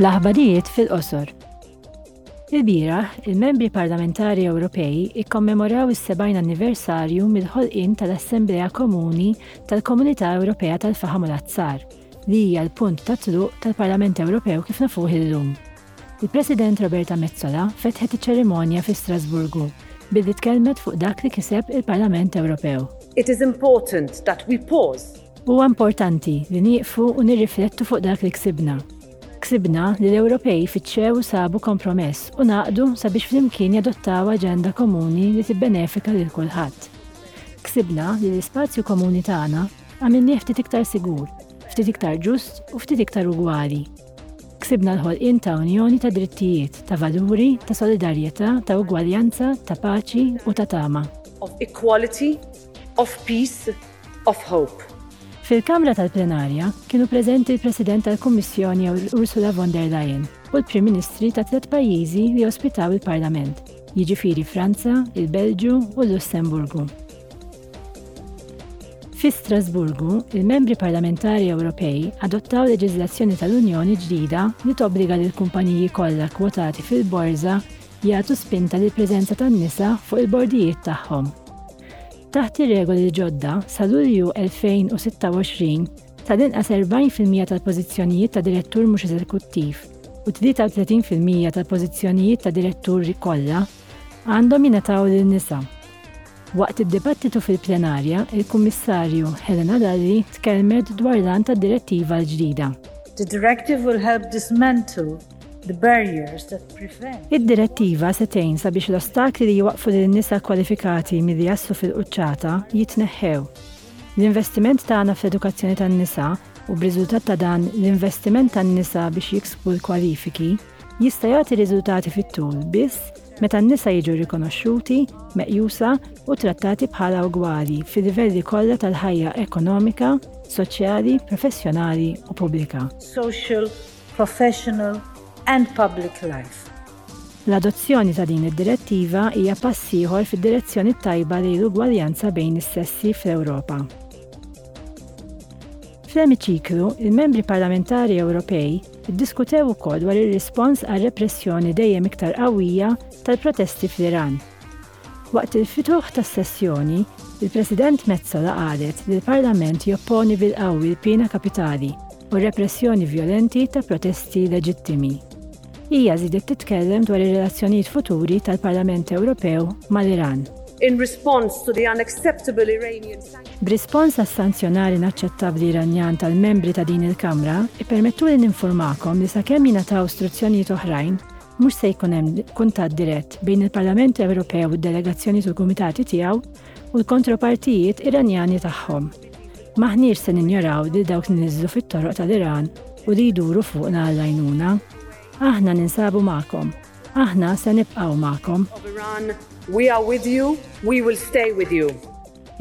L-aħbarijiet fil-qosor. Ilbieraħ, il-Membri Parlamentari Ewropej ikkommemoraw is-70 anniversarju mill-ħolqien tal-Assemblea Komuni tal-Komunità Ewropea tal-Faħam u l-Azzar, li hija l-punt ta' tluq tal-Parlament Ewropew kif nafuh illum. Il-President Roberta Metsola fetħet iċ-ċerimonja fi Strasburgu billi tkellmet fuq dak li kiseb il-Parlament Ewropew. It is important that we pause Huwa importanti li nieqfu u nirriflettu fuq dak li ksibna. Ksibna li l-Ewropej fittxew u sabu kompromess u ngħaqdu sabiex flimkien jadottaw aġenda komuni li tibbenefika lil kulħadd. Ksibna li l-ispazju komuni tagħna għamilnieh ftit iktar sigur, ftit iktar ġust u ftit iktar ugwali. Ksibna l-ħolqien ta' Unjoni ta' drittijiet, ta' valuri, ta' solidarjetà, ta' ugwaljanza, ta' paċi u ta' tama. of equality, of peace, of Hope. Fil-Kamra tal-Plenarja kienu preżenti l-President tal-Kummissjoni Ursula von der Leyen u l-Prim Ministri ta' tliet pajjiżi li ospitaw il-Parlament, jiġifieri Franza, il-Belġju u l-Lussemburgu. Fi Strasburgu, il-Membri Parlamentari Ewropej adottaw leġiżlazzjoni tal-Unjoni ġdida li tobbliga lill-kumpaniji kollha kwotati fil-borża jagħtu spinta lill-preżenza tan-nisa fuq il-bordijiet tagħhom. Taħt ir-regoli l-ġodda, sa Lulju 2026, tal-inqas 40 fil-mija tal-pożizzjonijiet ta' direttur mhux eżekuttiv u 33 fil-mija tal-pożizzjonijiet ta' diretturi kollha għandhom jingħataw lin-nisa. Waqt id-dibattitu fil-plenarja, il-Kummissarju Helena Dalli tkellmet dwar l-għan tad-direttiva l-ġdida. The directive will help dismantle Id-direttiva se tgħin sabiex l-ostakli li jwaqqfu lin-nisa kwalifikati milli jaslu fil-quċċata jitneħħew. L-investiment tagħna fl-edukazzjoni tan-nisa, u b'riżultat ta' dan l-investiment tan-nisa biex jiksbu l-kwalifiki, jista' jagħti riżultati fit-tul biss meta n-nisa jiġu rikonoxxuti, meqjusa u trattati bħala ugwali fil-livelli kollha tal-ħajja ekonomika, soċjali, professjonali u pubblika. professional and public life. L-adozzjoni ta' din id-Direttiva hija pass ieħor fid-direzzjoni t-tajba lejn l-ugwaljanza bejn is-sessi fl-Ewropa. Fl-emiċiklu, il-Membri Parlamentari Ewropej iddiskutew ukoll dwar ir-rispons għar-repressjoni dejjem iktar qawwija tal-protesti fl-Iran. Waqt il-fituħ tas-sessjoni, il-President Metsola qalet li l-Parlament jopponi bil-qawwi l-piena kapitali u r-repressjoni vjolenti ta' protesti leġittimi. Hija żiedet titkellem dwar ir-relazzjonijiet futuri tal-Parlament Ewropew mal-Iran. In response to the unacceptable Iranian sanctions. B'rispons għas-sanzjonar inaċċettabbli Iranjan tal-membri ta' din il-Kamra, ippermettuli ninfurmakom li sakemm jingħataw struzzjonijiet oħrajn, Mhux se jkun hemm kuntatt dirett bejn il-Parlament Ewropew u d-delegazzjonijiet u l-kumitati tiegħu u l-kontropartijiet Iranjani tagħhom. M'aħniex se ninjoraw lil dawk li niżlu fit-toroq tal-Iran u li jduru fuqna għall-għajnuna. Aħna ninsabu magħkom. Aħna se nibqgħu magħkom.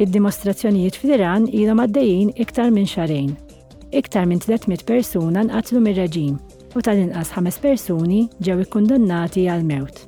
Id-dimostrazzjonijiet fl-Iran ilhom għaddejjin iktar minn xahrejn. Iktar minn 300 persuna nqatlu mir-reġim u tal-inqas ħames persuni ġew ikkundannati għall-mewt.